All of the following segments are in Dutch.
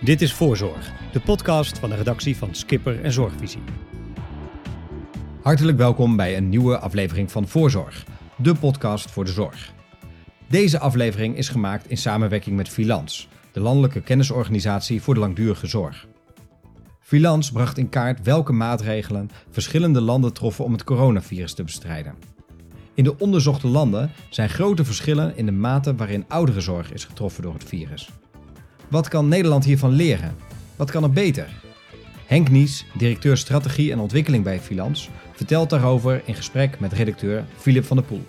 Dit is Voorzorg, de podcast van de redactie van Skipper en Zorgvisie. Hartelijk welkom bij een nieuwe aflevering van Voorzorg, de podcast voor de zorg. Deze aflevering is gemaakt in samenwerking met Filans, de landelijke kennisorganisatie voor de langdurige zorg. Filans bracht in kaart welke maatregelen verschillende landen troffen om het coronavirus te bestrijden. In de onderzochte landen zijn grote verschillen in de mate waarin ouderenzorg is getroffen door het virus. Wat kan Nederland hiervan leren? Wat kan er beter? Henk Nies, directeur strategie en ontwikkeling bij Filans, vertelt daarover in gesprek met redacteur Philip van der Poel.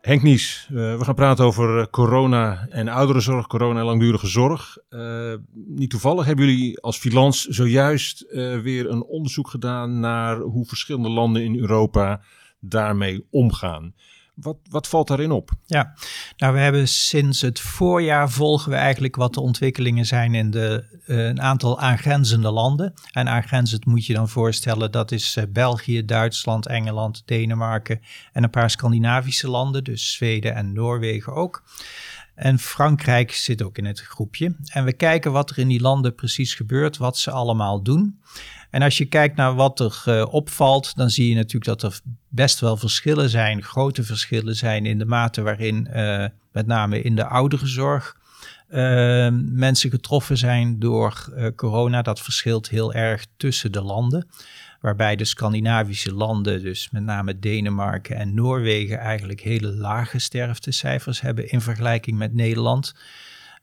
Henk Nies, uh, we gaan praten over eh, corona en ouderenzorg, corona en langdurige zorg. Uh, niet toevallig hebben jullie als Filans zojuist weer een onderzoek gedaan naar hoe verschillende landen in Europa daarmee omgaan. Wat, wat valt daarin op? Ja, nou we hebben sinds het voorjaar volgen we eigenlijk wat de ontwikkelingen zijn in de, uh, een aantal aangrenzende landen. En aangrenzend moet je dan voorstellen, dat is uh, België, Duitsland, Engeland, Denemarken en een paar Scandinavische landen, dus Zweden en Noorwegen ook. En Frankrijk zit ook in het groepje. En we kijken wat er in die landen precies gebeurt, wat ze allemaal doen. En als je kijkt naar wat er uh, opvalt, dan zie je natuurlijk dat er best wel verschillen zijn, grote verschillen zijn in de mate waarin, uh, met name in de ouderenzorg, uh, mensen getroffen zijn door corona. Dat verschilt heel erg tussen de landen. Waarbij de Scandinavische landen, dus met name Denemarken en Noorwegen, eigenlijk hele lage sterftecijfers hebben in vergelijking met Nederland.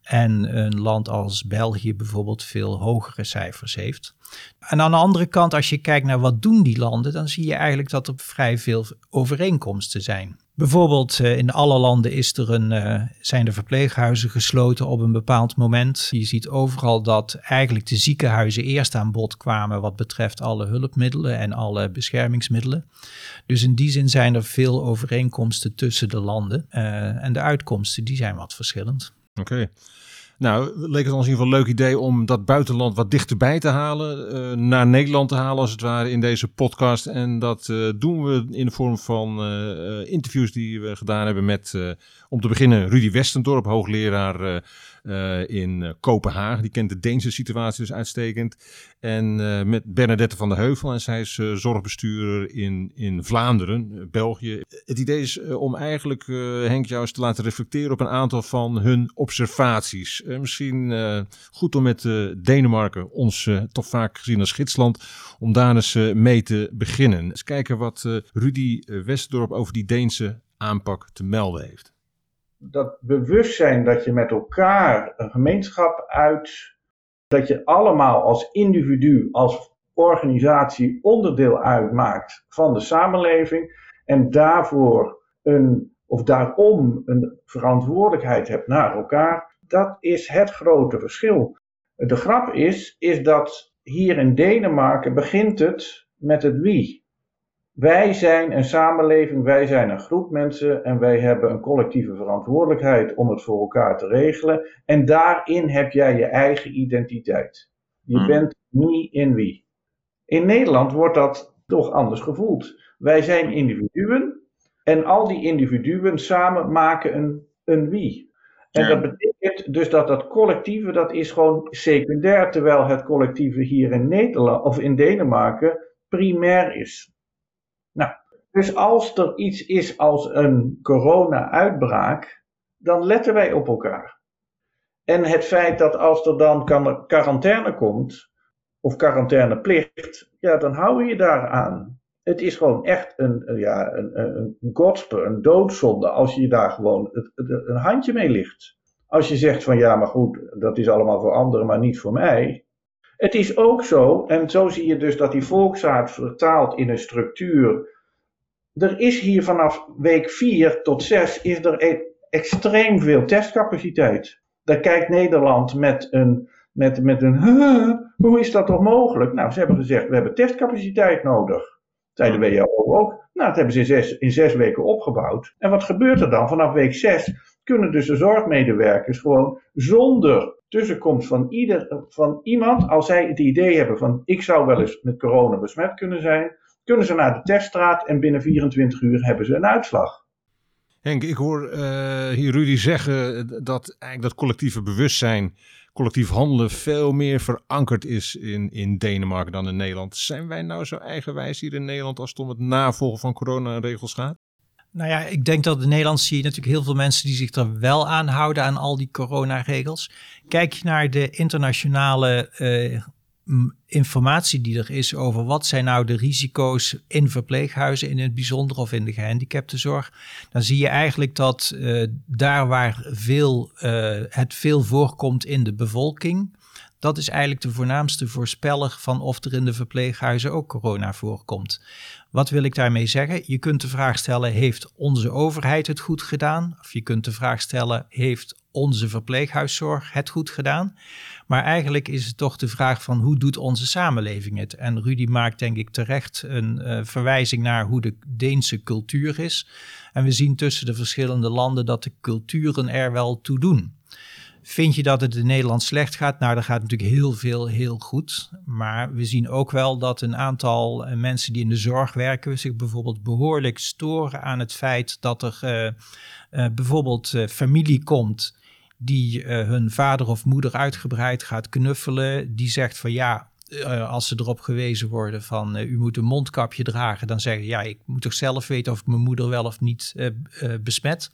En een land als België bijvoorbeeld veel hogere cijfers heeft. En aan de andere kant, als je kijkt naar wat doen die landen, dan zie je eigenlijk dat er vrij veel overeenkomsten zijn. Bijvoorbeeld uh, in alle landen is er een, uh, zijn de verpleeghuizen gesloten op een bepaald moment. Je ziet overal dat eigenlijk de ziekenhuizen eerst aan bod kwamen wat betreft alle hulpmiddelen en alle beschermingsmiddelen. Dus in die zin zijn er veel overeenkomsten tussen de landen. Uh, en de uitkomsten die zijn wat verschillend. Oké. Nou, leek het ons in ieder geval een leuk idee om dat buitenland wat dichterbij te halen. Uh, naar Nederland te halen als het ware in deze podcast. En dat uh, doen we in de vorm van uh, interviews die we gedaan hebben met, om te beginnen, Rudy Westendorp, hoogleraar uh, in uh, Kopenhagen. Die kent de Deense situatie dus uitstekend. En uh, met Bernadette van der Heuvel. En zij is zorgbestuurder in, in Vlaanderen, België. Het idee is om eigenlijk Henk jou eens te laten reflecteren op een aantal van hun observaties. misschien goed om met Denemarken, ons toch vaak gezien als gidsland, om daar eens mee te beginnen. Eens kijken wat Rudy Westdorp over die Deense aanpak te melden heeft dat bewustzijn dat je met elkaar een gemeenschap uit, dat je allemaal als individu, als organisatie onderdeel uitmaakt van de samenleving en daarvoor een, of daarom een verantwoordelijkheid hebt naar elkaar, dat is het grote verschil. De grap is, is dat hier in Denemarken begint het met het wie. Wij zijn een samenleving, wij zijn een groep mensen en wij hebben een collectieve verantwoordelijkheid om het voor elkaar te regelen. En daarin heb jij je eigen identiteit. Je hmm. bent niet in wie. In Nederland wordt dat toch anders gevoeld. Wij zijn individuen en al die individuen samen maken een, een wie. En dat betekent dus dat dat collectieve, dat is gewoon secundair, terwijl het collectieve hier in Nederland of in Denemarken primair is. Nou, dus als er iets is als een corona-uitbraak, dan letten wij op elkaar. En het feit dat als er dan quarantaine komt, of quarantaineplicht, ja, dan hou je daar aan. Het is gewoon echt een, ja, een, een, een doodzonde, als je daar gewoon een handje mee ligt. Als je zegt van ja, maar goed, dat is allemaal voor anderen, maar niet voor mij. Het is ook zo, en zo zie je dus dat die volksaard vertaalt in een structuur. Er is hier vanaf week 4 tot 6 is er e- extreem veel testcapaciteit. Daar kijkt Nederland met een, met, met een hoe is dat toch mogelijk? Nou, ze hebben gezegd, we hebben testcapaciteit nodig. Zei de WHO ook. Nou, dat hebben ze in zes, in zes weken opgebouwd. En wat gebeurt er dan? Vanaf week 6 kunnen dus de zorgmedewerkers gewoon zonder tussenkomst van, ieder, van iemand, als zij het idee hebben van ik zou wel eens met corona besmet kunnen zijn, kunnen ze naar de teststraat en binnen 24 uur hebben ze een uitslag. Henk, ik hoor uh, hier Rudy zeggen dat eigenlijk dat collectieve bewustzijn, collectief handelen veel meer verankerd is in, in Denemarken dan in Nederland. Zijn wij nou zo eigenwijs hier in Nederland als het om het navolgen van coronaregels gaat? Nou ja, ik denk dat in Nederland zie je natuurlijk heel veel mensen die zich er wel aan houden aan al die coronaregels. Kijk je naar de internationale uh, informatie die er is over wat zijn nou de risico's in verpleeghuizen in het bijzonder of in de gehandicaptenzorg, dan zie je eigenlijk dat uh, daar waar veel, uh, het veel voorkomt in de bevolking, dat is eigenlijk de voornaamste voorspeller van of er in de verpleeghuizen ook corona voorkomt. Wat wil ik daarmee zeggen? Je kunt de vraag stellen: heeft onze overheid het goed gedaan? Of je kunt de vraag stellen: heeft onze verpleeghuiszorg het goed gedaan? Maar eigenlijk is het toch de vraag van hoe doet onze samenleving het? En Rudy maakt denk ik terecht een uh, verwijzing naar hoe de Deense cultuur is. En we zien tussen de verschillende landen dat de culturen er wel toe doen. Vind je dat het in Nederland slecht gaat? Nou, er gaat natuurlijk heel veel heel goed. Maar we zien ook wel dat een aantal eh, mensen die in de zorg werken zich bijvoorbeeld behoorlijk storen aan het feit dat er uh, uh, bijvoorbeeld familie komt die hun vader of moeder uitgebreid gaat knuffelen. Die zegt van ja, als ze erop gewezen worden van u moet een mondkapje dragen, dan zeggen ja, ik moet toch zelf weten of ik mijn moeder wel of niet uh, besmet.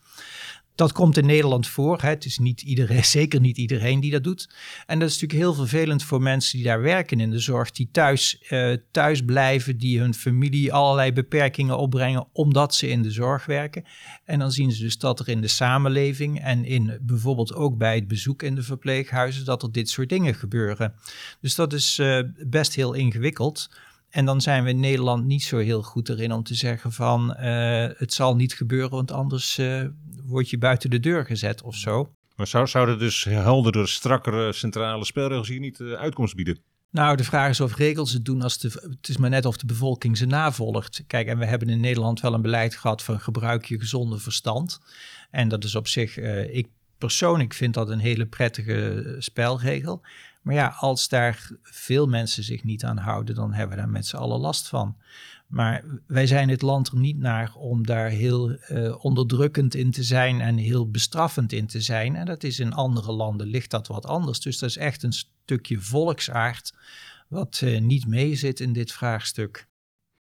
Dat komt in Nederland voor. Hè. Het is niet iedereen, zeker niet iedereen die dat doet. En dat is natuurlijk heel vervelend voor mensen die daar werken in de zorg, die thuis, uh, thuis blijven, die hun familie allerlei beperkingen opbrengen omdat ze in de zorg werken. En dan zien ze dus dat er in de samenleving en in bijvoorbeeld ook bij het bezoek in de verpleeghuizen, dat er dit soort dingen gebeuren. Dus dat is uh, best heel ingewikkeld. En dan zijn we in Nederland niet zo heel goed erin om te zeggen van uh, het zal niet gebeuren, want anders uh, word je buiten de deur gezet of zo. Maar zou, zouden dus heldere, strakkere centrale spelregels hier niet uh, uitkomst bieden? Nou, de vraag is of regels het doen als de. Het is maar net of de bevolking ze navolgt. Kijk, en we hebben in Nederland wel een beleid gehad van gebruik je gezonde verstand. En dat is op zich, ik persoonlijk vind dat een hele prettige spelregel. Maar ja, als daar veel mensen zich niet aan houden, dan hebben we daar met z'n allen last van. Maar wij zijn het land er niet naar om daar heel uh, onderdrukkend in te zijn en heel bestraffend in te zijn. En dat is in andere landen ligt dat wat anders. Dus dat is echt een stukje volksaard wat uh, niet meezit in dit vraagstuk.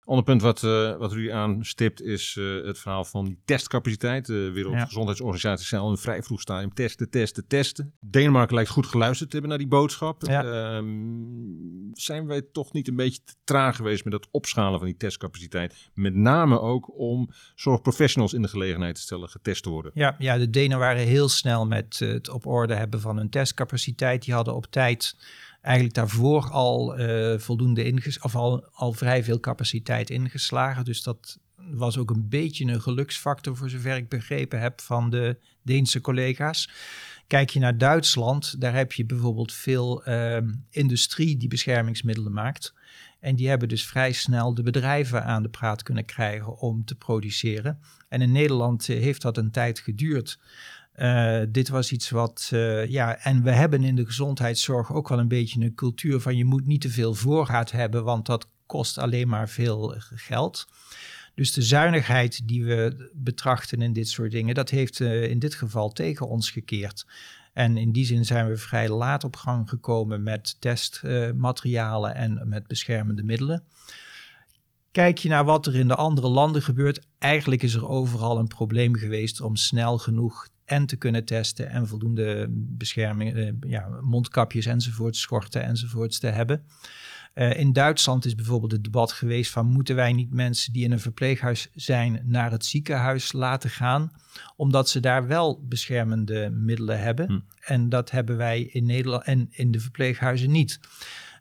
Ander punt wat, uh, wat u aanstipt is uh, het verhaal van die testcapaciteit. De Wereldgezondheidsorganisatie zijn al in een vrij vroeg stadium testen, testen, testen. Denemarken lijkt goed geluisterd te hebben naar die boodschap. Ja. Um, zijn wij toch niet een beetje te traag geweest met het opschalen van die testcapaciteit? Met name ook om zorgprofessionals in de gelegenheid te stellen getest te worden. Ja, ja de Denen waren heel snel met het op orde hebben van hun testcapaciteit. Die hadden op tijd eigenlijk daarvoor al uh, voldoende inges of al, al vrij veel capaciteit ingeslagen. Dus dat was ook een beetje een geluksfactor voor zover ik begrepen heb van de Deense collega's. Kijk je naar Duitsland, daar heb je bijvoorbeeld veel uh, industrie die beschermingsmiddelen maakt. En die hebben dus vrij snel de bedrijven aan de praat kunnen krijgen om te produceren. En in Nederland eh, heeft dat een tijd geduurd uh, dit was iets wat, uh, ja, en we hebben in de gezondheidszorg ook wel een beetje een cultuur van je moet niet te veel voorraad hebben, want dat kost alleen maar veel geld. Dus de zuinigheid die we betrachten in dit soort dingen, dat heeft in dit geval tegen ons gekeerd. En in die zin zijn we vrij laat op gang gekomen met testmaterialen en met beschermende middelen. Kijk je naar wat er in de andere landen gebeurt, eigenlijk is er overal een probleem geweest om snel genoeg en te kunnen testen en voldoende bescherming, eh, ja, mondkapjes enzovoorts, schorten enzovoorts te hebben. Uh, in Duitsland is bijvoorbeeld het debat geweest van moeten wij niet mensen die in een verpleeghuis zijn naar het ziekenhuis laten gaan, omdat ze daar wel beschermende middelen hebben. Hm. En dat hebben wij in Nederland en in de verpleeghuizen niet.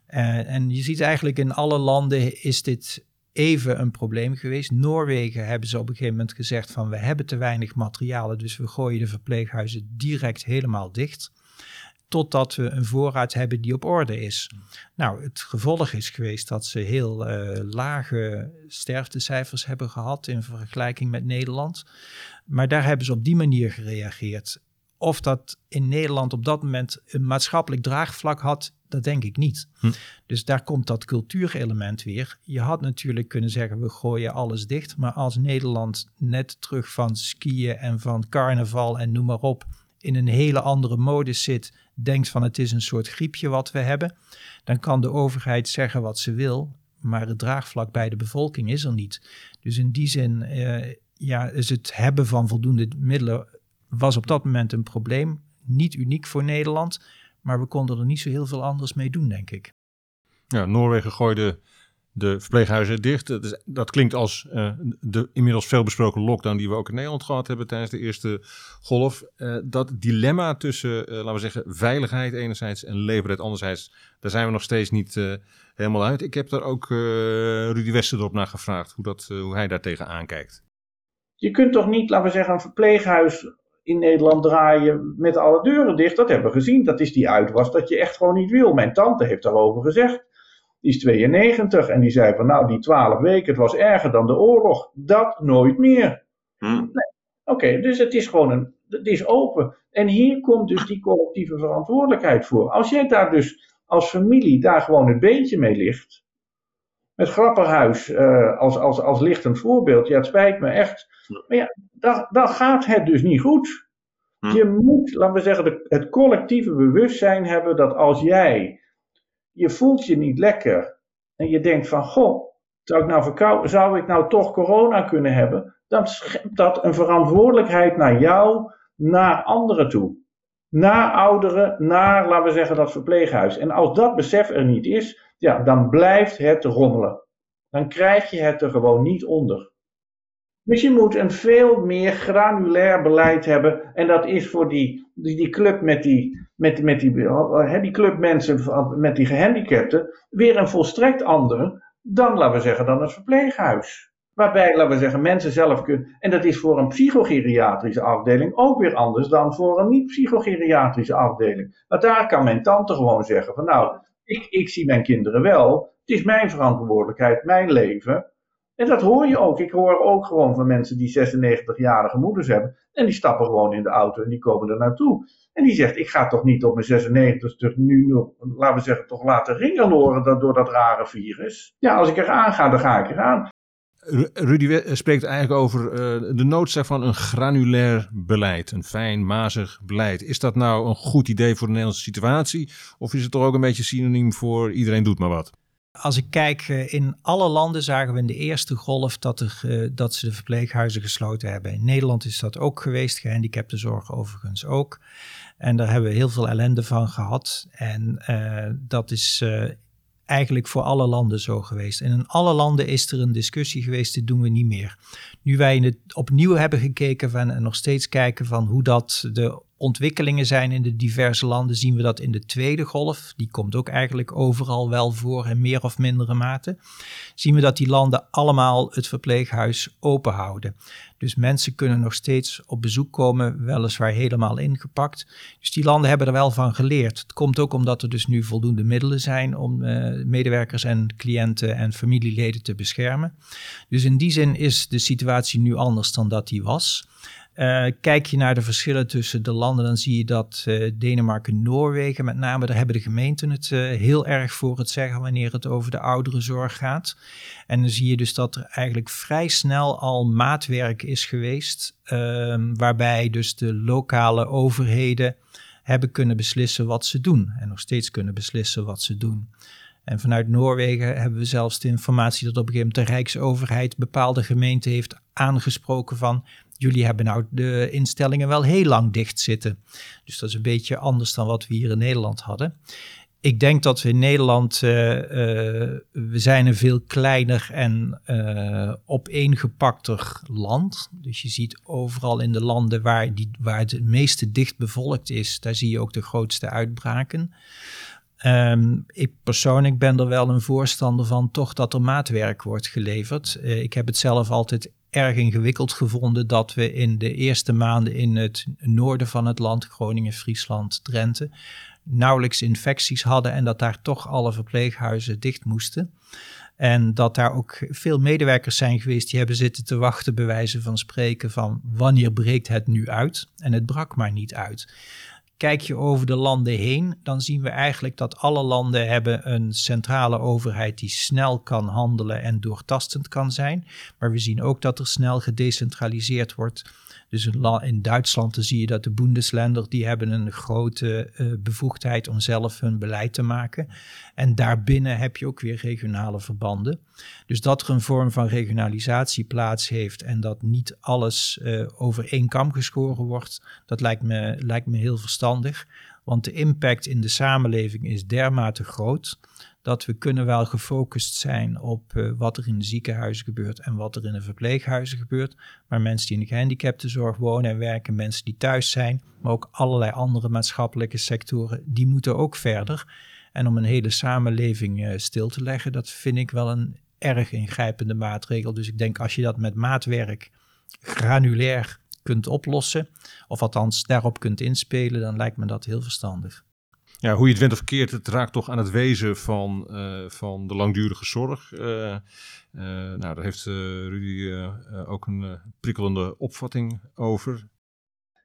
Uh, en je ziet eigenlijk in alle landen is dit even een probleem geweest. Noorwegen hebben ze op een gegeven moment gezegd van we hebben te weinig materialen, dus we gooien de verpleeghuizen direct helemaal dicht. Totdat we een voorraad hebben die op orde is. Nou, het gevolg is geweest dat ze heel uh, lage sterftecijfers hebben gehad in vergelijking met Nederland. Maar daar hebben ze op die manier gereageerd Of dat in Nederland op dat moment een maatschappelijk draagvlak had, dat denk ik niet. Hm. Dus daar komt dat cultuurelement weer. Je had natuurlijk kunnen zeggen, we gooien alles dicht. Maar als Nederland net terug van skiën en van carnaval en noem maar op... in een hele andere modus zit, denkt van het is een soort griepje wat we hebben... dan kan de overheid zeggen wat ze wil... maar het draagvlak bij de bevolking is er niet. Dus in die zin eh, ja, is het hebben van voldoende middelen... was op dat moment een probleem. Niet uniek voor Nederland... Maar we konden er niet zo heel veel anders mee doen, denk ik. Ja, Noorwegen gooide de verpleeghuizen dicht. Dat, is, dat klinkt als uh, de inmiddels veelbesproken lockdown die we ook in Nederland gehad hebben tijdens de eerste golf. Uh, dat dilemma tussen, uh, laten we zeggen, veiligheid enerzijds en leefbaarheid anderzijds, daar zijn we nog steeds niet helemaal uit. Ik heb daar ook Rudy Westerdorp naar gevraagd, hoe, dat, hoe hij daar tegen aankijkt. Je kunt toch niet, laten we zeggen, een verpleeghuis in Nederland draaien met alle deuren dicht. Dat hebben we gezien. Dat is die uitwas dat je echt gewoon niet wil. Mijn tante heeft daarover gezegd. Die is 92 en die zei van nou die 12 weken, het was erger dan de oorlog. Dat nooit meer. Hm. Nee. Oké, dus het is gewoon een, het is open. En hier komt dus die collectieve verantwoordelijkheid voor. Als jij daar dus als familie daar gewoon het beentje mee ligt. Met Grapperhuis uh, als, als, als lichtend voorbeeld. Ja, het spijt me echt. Maar ja, dan, dan gaat het dus niet goed. Hm. Je moet, laten we zeggen, de, het collectieve bewustzijn hebben dat als jij, je voelt je niet lekker en je denkt van, goh, zou ik nou, verkou zou ik nou toch corona kunnen hebben? Dan schept dat een verantwoordelijkheid naar jou, naar anderen toe. Naar ouderen, naar, laten we zeggen, dat verpleeghuis. En als dat besef er niet is, ja, dan blijft het rommelen. Dan krijg je het er gewoon niet onder. Dus je moet een veel meer granulair beleid hebben. En dat is voor die, die, die club met die, met, met die, hè, die club mensen met die gehandicapten weer een volstrekt andere dan, laten we zeggen, dan het verpleeghuis. Waarbij, laten we zeggen, mensen zelf kunnen. En dat is voor een psychogeriatrische afdeling ook weer anders dan voor een niet-psychogeriatrische afdeling. Maar daar kan mijn tante gewoon zeggen: van nou, ik, ik zie mijn kinderen wel. Het is mijn verantwoordelijkheid, mijn leven. En dat hoor je ook. Ik hoor ook gewoon van mensen die 96-jarige moeders hebben. En die stappen gewoon in de auto en die komen er naartoe. En die zegt, ik ga toch niet op mijn 96 nu nog, laten we zeggen, toch laten ringeloren door dat rare virus. Ja, als ik eraan ga, dan ga ik eraan. Rudy spreekt eigenlijk over uh, de noodzaak van een granulair beleid. Een fijn, mazig beleid. Is dat nou een goed idee voor de Nederlandse situatie? Of is het toch ook een beetje synoniem voor iedereen doet maar wat? Als ik kijk, in alle landen zagen we in de eerste golf dat, dat ze de verpleeghuizen gesloten hebben. In Nederland is dat ook geweest, gehandicaptenzorg overigens ook. En daar hebben we heel veel ellende van gehad. En dat is eigenlijk voor alle landen zo geweest. En in alle landen is er een discussie geweest, dit doen we niet meer. Nu wij het opnieuw hebben gekeken van, en nog steeds kijken van hoe dat de ontwikkelingen zijn in de diverse landen, zien we dat in de tweede golf, die komt ook eigenlijk overal wel voor in meer of mindere mate, zien we dat die landen allemaal het verpleeghuis open houden. Dus mensen kunnen nog steeds op bezoek komen, weliswaar helemaal ingepakt. Dus die landen hebben er wel van geleerd. Het komt ook omdat er dus nu voldoende middelen zijn om uh, medewerkers en cliënten en familieleden te beschermen. Dus in die zin is de situatie nu anders dan dat die was. Uh, kijk je naar de verschillen tussen de landen, dan zie je dat uh, Denemarken en Noorwegen, met name, daar hebben de gemeenten het uh, heel erg voor het zeggen wanneer het over de ouderenzorg gaat. En dan zie je dus dat er eigenlijk vrij snel al maatwerk is geweest, ehm, waarbij dus de lokale overheden hebben kunnen beslissen wat ze doen en nog steeds kunnen beslissen wat ze doen. En vanuit Noorwegen hebben we zelfs de informatie dat op een gegeven moment de Rijksoverheid bepaalde gemeenten heeft aangesproken van jullie hebben nou de instellingen wel heel lang dicht zitten. Dus dat is een beetje anders dan wat we hier in Nederland hadden. Ik denk dat we in Nederland, uh, uh, we zijn een veel kleiner en uh, opeengepakter land. Dus je ziet overal in de landen waar, die, waar het meeste dicht bevolkt is, daar zie je ook de grootste uitbraken. Um, ik persoonlijk ben er wel een voorstander van toch dat er maatwerk wordt geleverd. ik heb het zelf altijd erg ingewikkeld gevonden dat we in de eerste maanden in het noorden van het land, Groningen, Friesland, Drenthe, nauwelijks infecties hadden en dat daar toch alle verpleeghuizen dicht moesten. En dat daar ook veel medewerkers zijn geweest die hebben zitten te wachten, bij wijze van spreken, van wanneer breekt het nu uit? En het brak maar niet uit. Kijk je over de landen heen, dan zien we eigenlijk dat alle landen hebben een centrale overheid die snel kan handelen en doortastend kan zijn. Maar we zien ook dat er snel gedecentraliseerd wordt dus in Duitsland zie je dat de Bundesländer, die hebben een grote uh, bevoegdheid om zelf hun beleid te maken. En daarbinnen heb je ook weer regionale verbanden. Dus dat er een vorm van regionalisatie plaats heeft en dat niet alles uh, over één kam geschoren wordt, dat lijkt me, lijkt me heel verstandig. Want de impact in de samenleving is dermate groot dat we kunnen wel gefocust zijn op uh, wat er in de ziekenhuizen gebeurt en wat er in de verpleeghuizen gebeurt. Maar mensen die in de gehandicaptenzorg wonen en werken, mensen die thuis zijn, maar ook allerlei andere maatschappelijke sectoren, die moeten ook verder. En om een hele samenleving uh, stil te leggen, dat vind ik wel een erg ingrijpende maatregel. Dus ik denk als je dat met maatwerk granulair kunt oplossen, of althans daarop kunt inspelen, dan lijkt me dat heel verstandig ja, hoe je het went of verkeerd, het raakt toch aan het wezen van, uh, van de langdurige zorg. Uh, uh, nou, daar heeft Rudy ook een prikkelende opvatting over.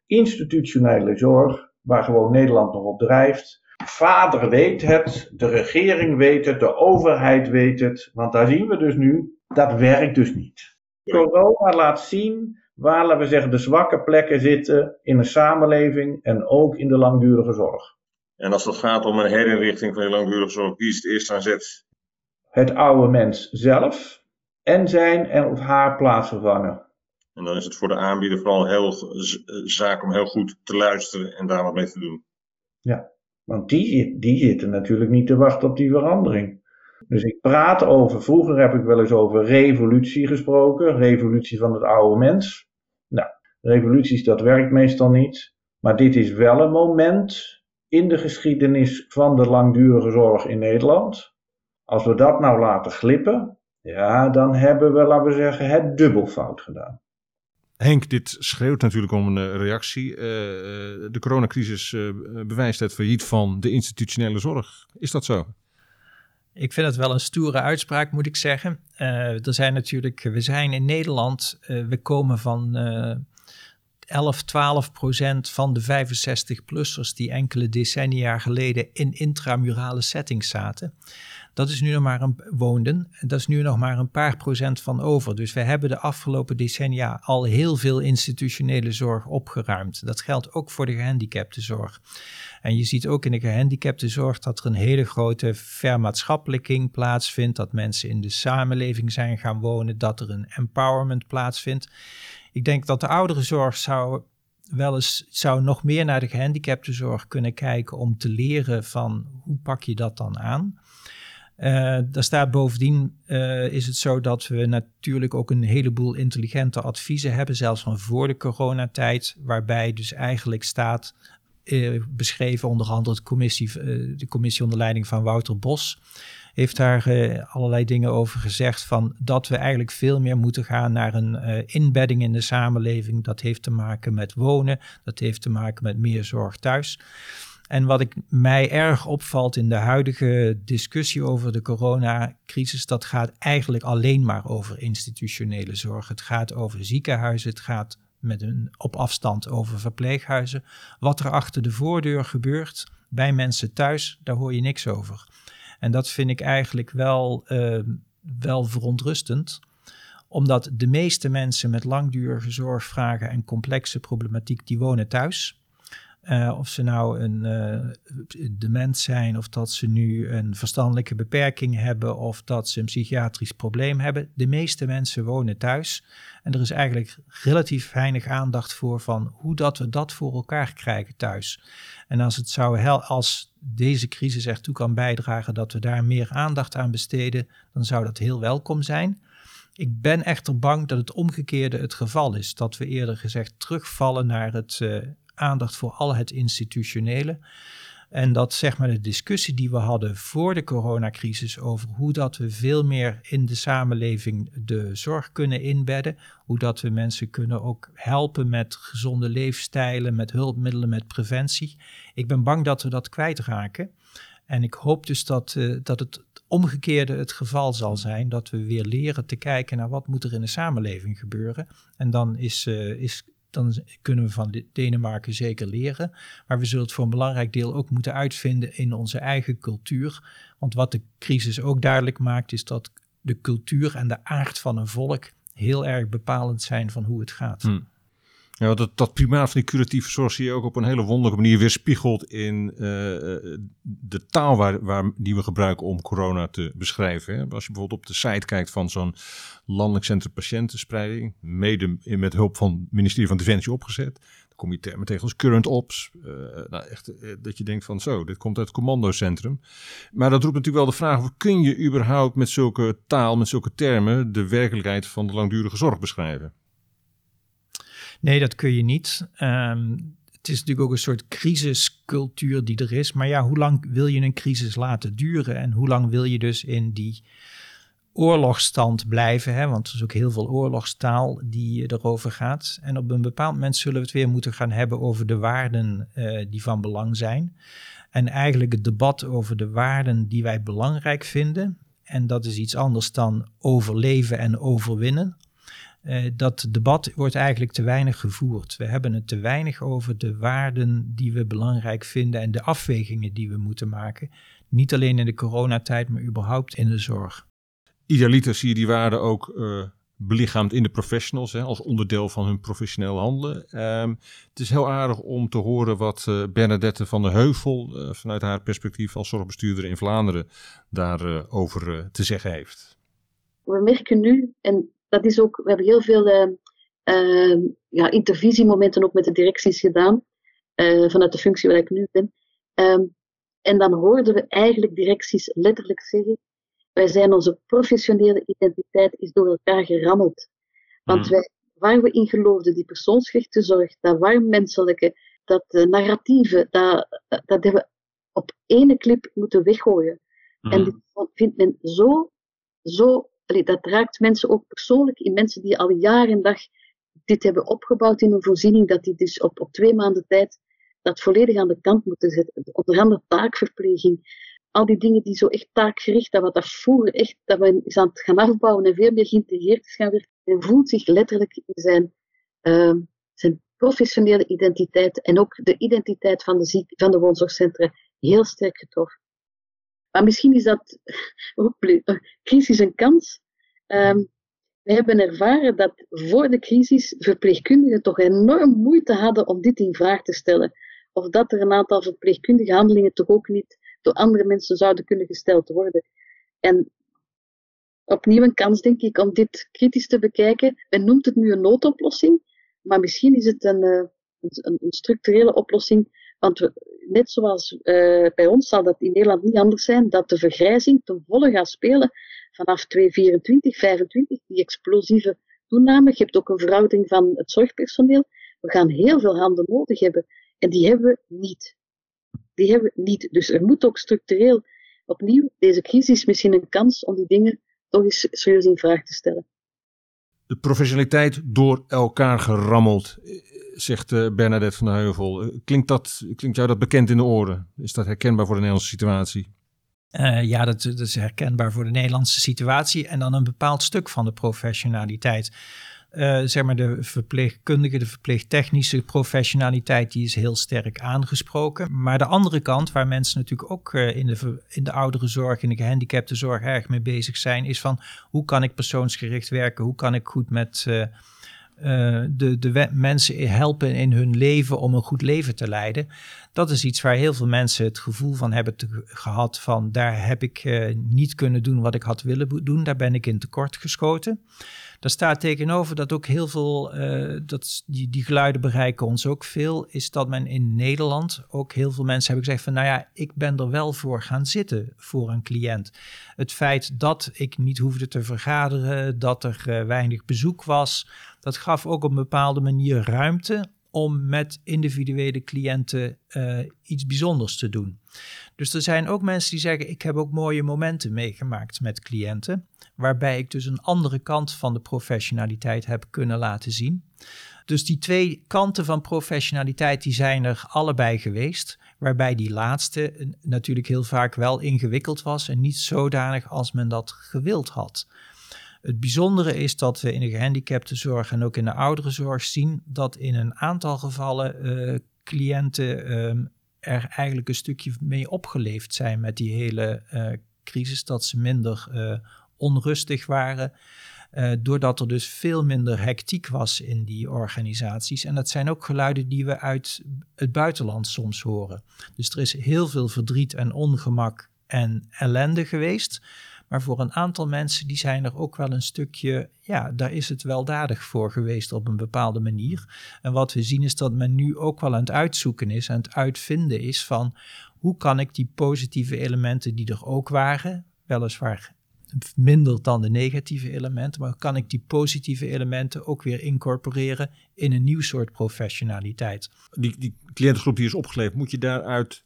Institutionele zorg, waar gewoon Nederland nog op drijft. Vader weet het, de regering weet het, de overheid weet het. Want daar zien we dus nu, dat werkt dus niet. Corona laat zien waar, laten we zeggen, de zwakke plekken zitten in een samenleving en ook in de langdurige zorg. En als het gaat om een herinrichting van die langdurige zorg, wie is het eerst aan zet? Het oude mens zelf en zijn en of haar plaats vervangen. En dan is het voor de aanbieder vooral heel zaak om heel goed te luisteren en daar wat mee te doen. Ja, want die, die zitten natuurlijk niet te wachten op die verandering. Dus ik praat over, vroeger heb ik wel eens over revolutie gesproken, revolutie van het oude mens. Nou, revoluties dat werkt meestal niet, maar dit is wel een moment in de geschiedenis van de langdurige zorg in Nederland. Als we dat nou laten glippen, ja, dan hebben we, laten we zeggen, het dubbel fout gedaan. Henk, dit schreeuwt natuurlijk om een eh, reactie. Uh, de coronacrisis uh, bewijst het failliet van de institutionele zorg. Is dat zo? Ik vind het wel een stoere uitspraak, moet ik zeggen. Uh, er zijn natuurlijk, we zijn in Nederland, we komen van 11, 12 procent van de 65-plussers die enkele decennia geleden in intramurale settings zaten. Dat is nu nog maar een woonden. Dat is nu nog maar een paar procent van over. Dus we hebben de afgelopen decennia al heel veel institutionele zorg opgeruimd. Dat geldt ook voor de gehandicaptenzorg. En je ziet ook in de gehandicaptenzorg dat er een hele grote vermaatschappelijking plaatsvindt. Dat mensen in de samenleving zijn gaan wonen. Dat er een empowerment plaatsvindt. Ik denk dat de ouderenzorg zou wel eens zou nog meer naar de gehandicaptenzorg kunnen kijken om te leren van hoe pak je dat dan aan. Uh, daar staat bovendien uh, is het zo dat we natuurlijk ook een heleboel intelligente adviezen hebben, zelfs van voor de coronatijd, waarbij dus eigenlijk staat uh, beschreven onder andere de commissie, de commissie onder leiding van Wouter Bos heeft daar uh, allerlei dingen over gezegd van dat we eigenlijk veel meer moeten gaan naar een uh, inbedding in de samenleving. Dat heeft te maken met wonen, dat heeft te maken met meer zorg thuis. En wat ik, mij erg opvalt in de huidige discussie over de coronacrisis, dat gaat eigenlijk alleen maar over institutionele zorg. Het gaat over ziekenhuizen, het gaat met een op afstand over verpleeghuizen. Wat er achter de voordeur gebeurt bij mensen thuis, daar hoor je niks over. En dat vind ik eigenlijk wel, uh, wel verontrustend omdat de meeste mensen met langdurige zorgvragen en complexe problematiek, die wonen thuis. Uh, of ze nou een uh, dement zijn, of dat ze nu een verstandelijke beperking hebben, of dat ze een psychiatrisch probleem hebben. De meeste mensen wonen thuis. En er is eigenlijk relatief weinig aandacht voor van hoe dat we dat voor elkaar krijgen thuis. En als het zou als deze crisis ertoe kan bijdragen dat we daar meer aandacht aan besteden, dan zou dat heel welkom zijn. Ik ben echter bang dat het omgekeerde het geval is. Dat we eerder gezegd terugvallen naar het uh, aandacht voor al het institutionele. En dat zeg maar de discussie die we hadden voor de coronacrisis over hoe dat we veel meer in de samenleving de zorg kunnen inbedden, hoe dat we mensen kunnen ook helpen met gezonde leefstijlen, met hulpmiddelen, met preventie. Ik ben bang dat we dat kwijtraken. En ik hoop dus dat, uh, dat het omgekeerde het geval zal zijn, dat we weer leren te kijken naar wat moet er in de samenleving gebeuren. En dan is, uh, is dan kunnen we van Denemarken zeker leren. Maar we zullen het voor een belangrijk deel ook moeten uitvinden in onze eigen cultuur. Want wat de crisis ook duidelijk maakt, is dat de cultuur en de aard van een volk heel erg bepalend zijn van hoe het gaat. Hmm. Ja, dat, dat primaat van die curatieve zorg zie je ook op een hele wonderlijke manier weerspiegeld in uh, de taal waar, waar, die we gebruiken om corona te beschrijven. Hè. Als je bijvoorbeeld op de site kijkt van zo'n landelijk centrum patiëntenspreiding, mede met hulp van het ministerie van Defensie opgezet. Dan kom je termen tegen als current ops. Uh, nou echt, dat je denkt van zo, dit komt uit het commandocentrum. Maar dat roept natuurlijk wel de vraag, kun je überhaupt met zulke taal, met zulke termen, de werkelijkheid van de langdurige zorg beschrijven? Nee, dat kun je niet. Um, het is natuurlijk ook een soort crisiscultuur die er is. Maar ja, hoe lang wil je een crisis laten duren? En hoe lang wil je dus in die oorlogsstand blijven? Hè? Want er is ook heel veel oorlogstaal die erover gaat. En op een bepaald moment zullen we het weer moeten gaan hebben over de waarden uh, die van belang zijn. En eigenlijk het debat over de waarden die wij belangrijk vinden. En dat is iets anders dan overleven en overwinnen. Uh, dat debat wordt eigenlijk te weinig gevoerd. We hebben het te weinig over de waarden die we belangrijk vinden en de afwegingen die we moeten maken. Niet alleen in de coronatijd, maar überhaupt in de zorg. Idealiter zie je die waarden ook uh, belichaamd in de professionals, hè, als onderdeel van hun professioneel handelen. Um, het is heel aardig om te horen wat uh, Bernadette van der Heuvel vanuit haar perspectief als zorgbestuurder in Vlaanderen daarover over te zeggen heeft. We merken nu, en dat is ook, we hebben heel veel uh, uh, ja, intervisiemomenten ook met de directies gedaan, uh, vanuit de functie waar ik nu ben. Um, en dan hoorden we eigenlijk directies letterlijk zeggen, wij zijn onze professionele identiteit is door elkaar gerammeld. Want mm. wij, waar we in geloofden, die persoonsgerichte zorg, dat warmmenselijke, dat uh, narratieve, dat, dat hebben we op ene clip moeten weggooien. Mm. En dit vindt men zo, zo allee, dat raakt mensen ook persoonlijk in mensen die al jaar en dag dit hebben opgebouwd in een voorziening, dat die dus op, op twee maanden tijd dat volledig aan de kant moeten zetten. Onder andere taakverpleging. Al die dingen die zo echt taakgericht, dat wat dat vroeger echt, dat we is aan het gaan afbouwen en veel meer geïntegreerd is gaan werken. En voelt zich letterlijk in zijn, uh, zijn professionele identiteit en ook de identiteit van de, ziek, van de woonzorgcentra heel sterk getroffen. Maar misschien is dat ook crisis een kans. Um, we hebben ervaren dat voor de crisis verpleegkundigen toch enorm moeite hadden om dit in vraag te stellen. Of dat er een aantal verpleegkundige handelingen toch ook niet door andere mensen zouden kunnen gesteld worden. En opnieuw een kans, denk ik, om dit kritisch te bekijken. Men noemt het nu een noodoplossing, maar misschien is het een, uh, een, een structurele oplossing want we, net zoals uh, bij ons zal dat in Nederland niet anders zijn, dat de vergrijzing ten volle gaat spelen vanaf 2024, 25, die explosieve toename. Je hebt ook een verhouding van het zorgpersoneel. We gaan heel veel handen nodig hebben. En die hebben we niet. Die hebben we niet. Dus er moet ook structureel opnieuw, deze crisis misschien een kans om die dingen toch eens serieus in vraag te stellen. De professionaliteit door elkaar gerammeld zegt uh, Bernadette van de Heuvel. Eh, klinkt, dat, klinkt jou dat bekend in de oren? Is dat herkenbaar voor de Nederlandse situatie? Uh, ja, dat, dat, is herkenbaar voor de Nederlandse situatie en dan een bepaald stuk van de professionaliteit. Zeg maar de verpleegkundige, de verpleegtechnische professionaliteit, die is heel sterk aangesproken. Maar de andere kant, waar mensen natuurlijk ook in, de, in de ouderenzorg, in de gehandicaptenzorg erg mee bezig zijn, is van hoe kan ik persoonsgericht werken? Hoe kan ik goed met uh, de, de mensen helpen in hun leven om een goed leven te leiden. Dat is iets waar heel veel mensen het gevoel van hebben te, gehad van daar heb ik uh, niet kunnen doen wat ik had willen doen, daar ben ik in tekort geschoten. Daar staat tegenover dat ook heel veel, uh, dat die, die geluiden bereiken ons ook veel, is dat men in Nederland ook heel veel mensen hebben gezegd van nou ja, ik ben er wel voor gaan zitten voor een cliënt. Het feit dat ik niet hoefde te vergaderen, dat er uh, weinig bezoek was, dat gaf ook op een bepaalde manier ruimte om met individuele cliënten uh, iets bijzonders te doen. Dus er zijn ook mensen die zeggen: Ik heb ook mooie momenten meegemaakt met cliënten, waarbij ik dus een andere kant van de professionaliteit heb kunnen laten zien. Dus die twee kanten van professionaliteit die zijn er allebei geweest, waarbij die laatste natuurlijk heel vaak wel ingewikkeld was en niet zodanig als men dat gewild had. Het bijzondere is dat we in de gehandicaptenzorg en ook in de ouderenzorg zien dat in een aantal gevallen uh, cliënten uh, er eigenlijk een stukje mee opgeleefd zijn met die hele uh, crisis, dat ze minder onrustig waren. doordat er dus veel minder hectiek was in die organisaties. En dat zijn ook geluiden die we uit het buitenland soms horen. Dus er is heel veel verdriet en ongemak en ellende geweest. Maar voor een aantal mensen die zijn er ook wel een stukje, ja, daar is het weldadig voor geweest op een bepaalde manier. En wat we zien is dat men nu ook wel aan het uitzoeken is, aan het uitvinden is van hoe kan ik die positieve elementen die er ook waren, weliswaar minder dan de negatieve elementen, maar kan ik die positieve elementen ook weer incorporeren in een nieuw soort professionaliteit. Die, die cliëntengroep die is opgeleverd, moet je daaruit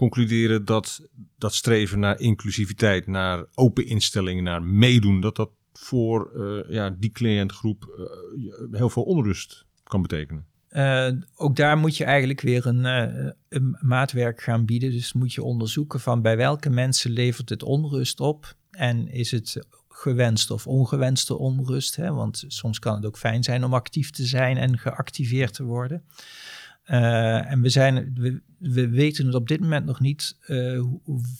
concluderen dat dat streven naar inclusiviteit, naar open instellingen, naar meedoen, dat dat voor uh, ja, die cliëntgroep uh, heel veel onrust kan betekenen. Uh, ook daar moet je eigenlijk weer een, maatwerk gaan bieden. Dus moet je onderzoeken van bij welke mensen levert het onrust op en is het gewenste of ongewenste onrust. Hè? Want soms kan het ook fijn zijn om actief te zijn en geactiveerd te worden. Uh, en we, zijn, we, we, weten het op dit moment nog niet uh,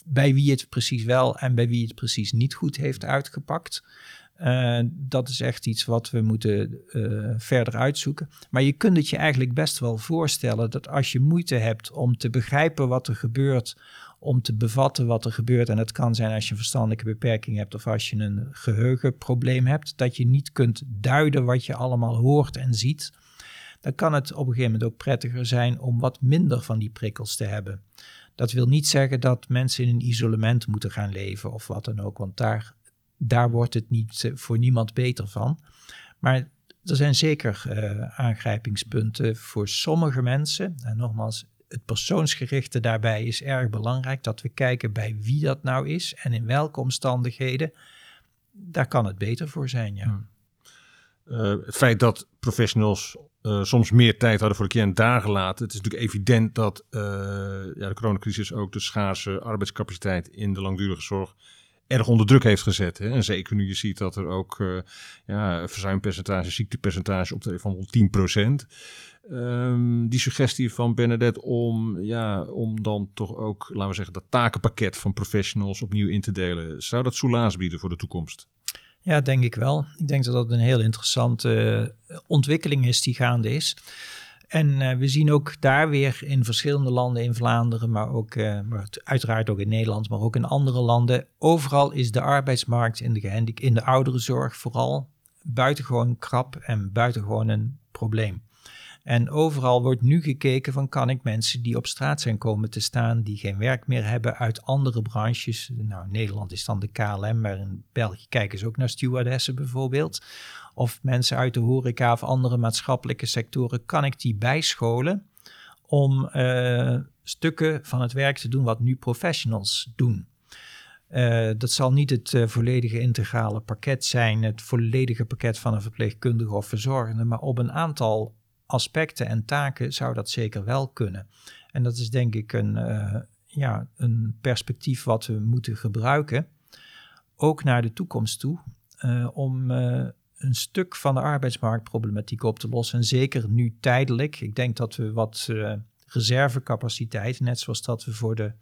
bij wie het precies wel en bij wie het precies niet goed heeft uitgepakt. Uh, dat is echt iets wat we moeten verder uitzoeken. Maar je kunt het je eigenlijk best wel voorstellen dat als je moeite hebt om te begrijpen wat er gebeurt, om te bevatten wat er gebeurt, en het kan zijn als je een verstandelijke beperking hebt of als je een geheugenprobleem hebt, dat je niet kunt duiden wat je allemaal hoort en ziet dan kan het op een gegeven moment ook prettiger zijn om wat minder van die prikkels te hebben. Dat wil niet zeggen dat mensen in een isolement moeten gaan leven of wat dan ook, want daar, daar wordt het niet eh, voor niemand beter van. Maar er zijn zeker uh, aangrijpingspunten voor sommige mensen. En nogmaals, het persoonsgerichte daarbij is erg belangrijk. Dat we kijken bij wie dat nou is en in welke omstandigheden. Daar kan het beter voor zijn, ja. Hmm. Uh, het feit dat professionals uh, soms meer tijd hadden voor de cliënt daar gelaten. Het is natuurlijk evident dat uh, ja, de coronacrisis ook de schaarse arbeidscapaciteit in de langdurige zorg erg onder druk heeft gezet. Hè? En zeker nu je ziet dat er ook uh, ja, verzuimpercentage, ziektepercentage op de van 10 procent. Um, die suggestie van Bernadette om, ja, om dan toch ook, laten we zeggen, dat takenpakket van professionals opnieuw in te delen. Zou dat soelaas bieden voor de toekomst? Ja, denk ik wel. Ik denk dat dat een heel interessante eh, ontwikkeling is die gaande is. En uh, we zien ook daar weer in verschillende landen in Vlaanderen, maar ook uh, maar uiteraard ook in Nederland, maar ook in andere landen. Overal is de arbeidsmarkt in de, gehandic in de ouderenzorg vooral buitengewoon krap en buitengewoon een probleem. En overal wordt nu gekeken van kan ik mensen die op straat zijn komen te staan, die geen werk meer hebben uit andere branches. Nou, in Nederland is dan de KLM, maar in België kijken ze ook naar stewardessen bijvoorbeeld. Of mensen uit de horeca of andere maatschappelijke sectoren, kan ik die bijscholen om uh, stukken van het werk te doen wat nu professionals doen. Uh, dat zal niet het uh, volledige integrale pakket zijn, het volledige pakket van een verpleegkundige of verzorgende, maar op een aantal aspecten en taken zou dat zeker wel kunnen. En dat is denk ik een, uh, ja, een perspectief wat we moeten gebruiken, ook naar de toekomst toe, uh, om uh, een stuk van de arbeidsmarktproblematiek op te lossen. En zeker nu tijdelijk. Ik denk dat we wat reservecapaciteit, net zoals dat we voor de,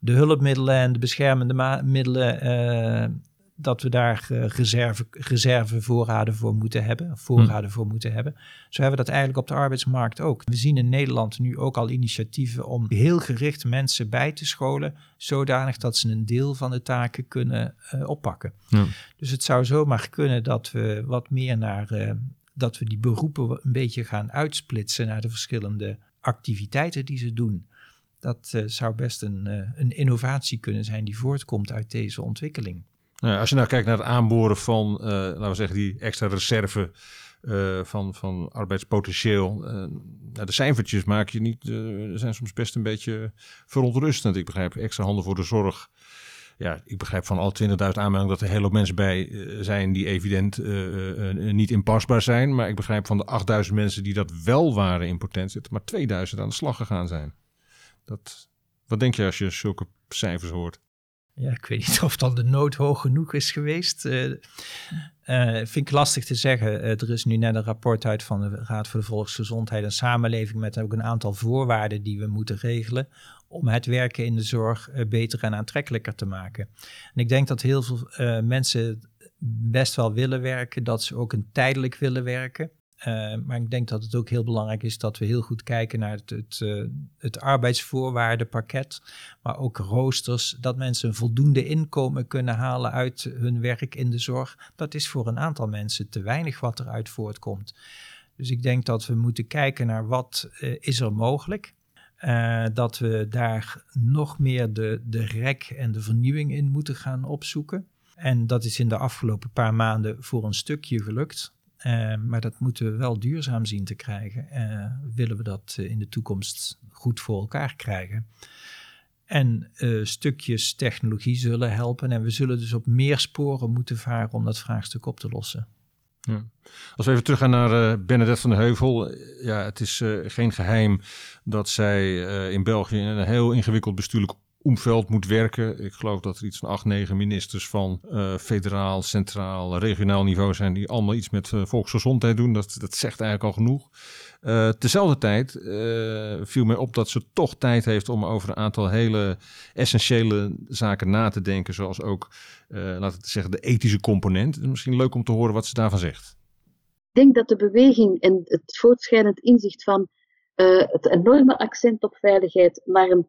de hulpmiddelen en de beschermende middelen dat we daar reserve, reservevoorraden voor moeten hebben, voorraden hm. voor moeten hebben. Zo hebben we dat eigenlijk op de arbeidsmarkt ook. We zien in Nederland nu ook al initiatieven om heel gericht mensen bij te scholen, zodanig dat ze een deel van de taken kunnen uh, oppakken. Dus het zou zomaar kunnen dat we wat meer naar, uh, dat we die beroepen een beetje gaan uitsplitsen naar de verschillende activiteiten die ze doen. Dat zou best een, een innovatie kunnen zijn die voortkomt uit deze ontwikkeling. Nou, als je nou kijkt naar het aanboren van, uh, laten we zeggen, die extra reserve uh, van, van arbeidspotentieel. Nou, de cijfertjes maak je niet, zijn soms best een beetje verontrustend. Ik begrijp extra handen voor de zorg. Ja, ik begrijp van al 20.000 aanmeldingen dat er hele hoop mensen bij zijn die evident niet inpasbaar zijn. Maar ik begrijp van de 8.000 mensen die dat wel waren in potentie, maar 2.000 aan de slag gegaan zijn. Dat, wat denk je als je zulke cijfers hoort? Ja, ik weet niet of dan de nood hoog genoeg is geweest. Uh, vind ik lastig te zeggen. Uh, er is nu net een rapport uit van de Raad voor de Volksgezondheid en Samenleving met ook een aantal voorwaarden die we moeten regelen om het werken in de zorg beter en aantrekkelijker te maken. En ik denk dat heel veel mensen best wel willen werken, dat ze ook een tijdelijk willen werken. Uh, maar ik denk dat het ook heel belangrijk is dat we heel goed kijken naar het, het, uh, het arbeidsvoorwaardenpakket, maar ook roosters, dat mensen een voldoende inkomen kunnen halen uit hun werk in de zorg. Dat is voor een aantal mensen te weinig wat eruit voortkomt. Dus ik denk dat we moeten kijken naar wat uh, is er mogelijk. Dat we daar nog meer de, de rek en de vernieuwing in moeten gaan opzoeken. En dat is in de afgelopen paar maanden voor een stukje gelukt. Uh, maar dat moeten we wel duurzaam zien te krijgen. Uh, willen we dat uh, in de toekomst goed voor elkaar krijgen. En stukjes technologie zullen helpen. En we zullen dus op meer sporen moeten varen om dat vraagstuk op te lossen. Ja. Als we even teruggaan naar Bernadette van de Heuvel. Ja, het is geen geheim dat zij in België een heel ingewikkeld bestuurlijk omveld moet werken. Ik geloof dat er iets van acht, negen ministers van uh, federaal, centraal, regionaal niveau zijn die allemaal iets met uh, volksgezondheid doen. Dat, dat zegt eigenlijk al genoeg. Uh, tezelfde tijd viel mij op dat ze toch tijd heeft om over een aantal hele essentiële zaken na te denken. Zoals ook, laten we zeggen, de ethische component. Het is misschien leuk om te horen wat ze daarvan zegt. Ik denk dat de beweging en het voortschrijdend inzicht van het enorme accent op veiligheid naar een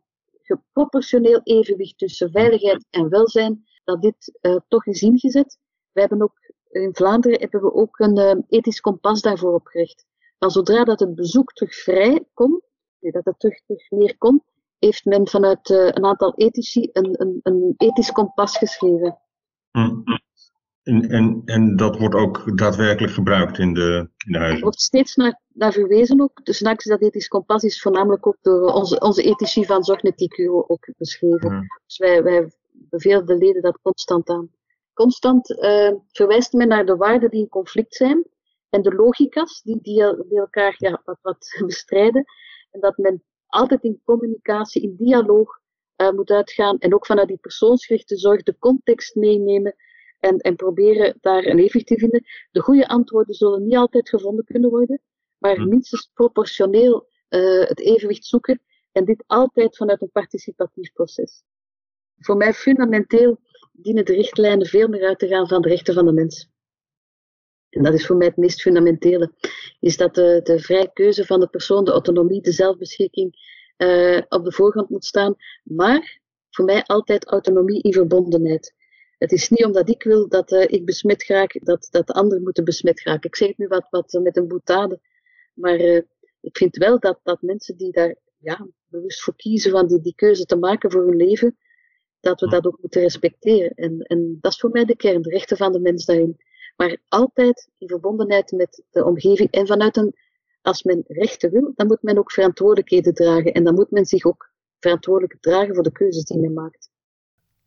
proportioneel evenwicht tussen veiligheid en welzijn, dat dit uh, toch is ingezet. We hebben ook in Vlaanderen hebben we ook een uh, ethisch kompas daarvoor opgericht. Zodra dat het bezoek terug vrij komt, dat het terug, terug meer komt, heeft men vanuit uh, een aantal ethici een, een, een ethisch kompas geschreven. Mm. En, en, en dat wordt ook daadwerkelijk gebruikt in de, in de huizen? Er wordt steeds naar, naar verwezen ook. Dus straks dat ethisch kompas is voornamelijk ook door onze, onze ethici van Zorgnetico ook beschreven. Ja. Dus wij, wij bevelen de leden dat constant aan. Constant uh, verwijst men naar de waarden die in conflict zijn en de logica's die, die, die elkaar ja, wat, wat bestrijden. En dat men altijd in communicatie, in dialoog uh, moet uitgaan en ook vanuit die persoonsgerichte zorg de context meenemen en, en proberen daar een evenwicht te vinden. De goede antwoorden zullen niet altijd gevonden kunnen worden, maar hm. minstens proportioneel uh, het evenwicht zoeken en dit altijd vanuit een participatief proces. Voor mij fundamenteel dienen de richtlijnen veel meer uit te gaan van de rechten van de mens. En dat is voor mij het meest fundamentele, is dat de, de vrije keuze van de persoon, de autonomie, de zelfbeschikking uh, op de voorgrond moet staan, maar voor mij altijd autonomie in verbondenheid. Het is niet omdat ik wil dat uh, ik besmet raak, dat, dat de anderen moeten besmet raken. Ik zeg het nu wat, wat met een boetade. Maar uh, ik vind wel dat, dat mensen die daar ja, bewust voor kiezen van die, die keuze te maken voor hun leven, dat we dat ook moeten respecteren. En, en dat is voor mij de kern, de rechten van de mens daarin. Maar altijd in verbondenheid met de omgeving. En vanuit een, als men rechten wil, dan moet men ook verantwoordelijkheden dragen. En dan moet men zich ook verantwoordelijk dragen voor de keuzes die men maakt.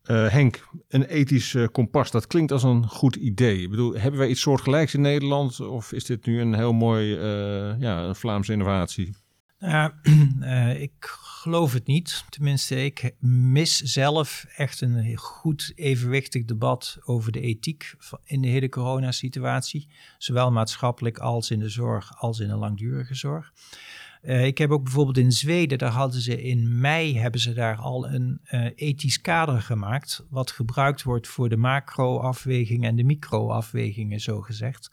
Uh, Henk, een ethisch uh, kompas, dat klinkt als een goed idee. Ik bedoel, hebben wij iets soortgelijks in Nederland of is dit nu een heel mooi uh, ja, een Vlaamse innovatie? Ja, ik geloof het niet. Tenminste, ik mis zelf echt een goed evenwichtig debat over de ethiek in de hele coronasituatie. Zowel maatschappelijk als in de zorg als in de langdurige zorg. Uh, ik heb ook bijvoorbeeld in Zweden, daar hadden ze in mei hebben ze daar al een uh, ethisch kader gemaakt, wat gebruikt wordt voor de macro-afwegingen en de micro-afwegingen, zo gezegd.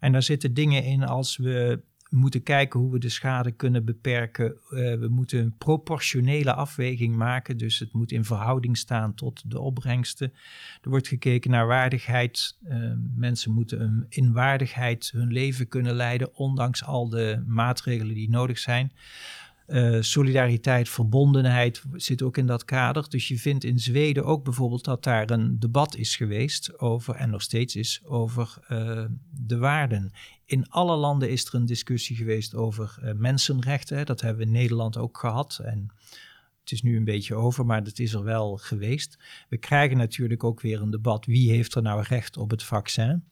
En daar zitten dingen in als we we moeten kijken hoe we de schade kunnen beperken. Uh, we moeten een proportionele afweging maken. Dus het moet in verhouding staan tot de opbrengsten. Er wordt gekeken naar waardigheid. Uh, mensen moeten in waardigheid hun leven kunnen leiden, ondanks al de maatregelen die nodig zijn. Uh, solidariteit, verbondenheid zit ook in dat kader. Dus je vindt in Zweden ook bijvoorbeeld dat daar een debat is geweest over, en nog steeds is, over de waarden in alle landen is er een discussie geweest over uh, mensenrechten. Dat hebben we in Nederland ook gehad. En het is nu een beetje over, maar dat is er wel geweest. We krijgen natuurlijk ook weer een debat. Wie heeft er nou recht op het vaccin?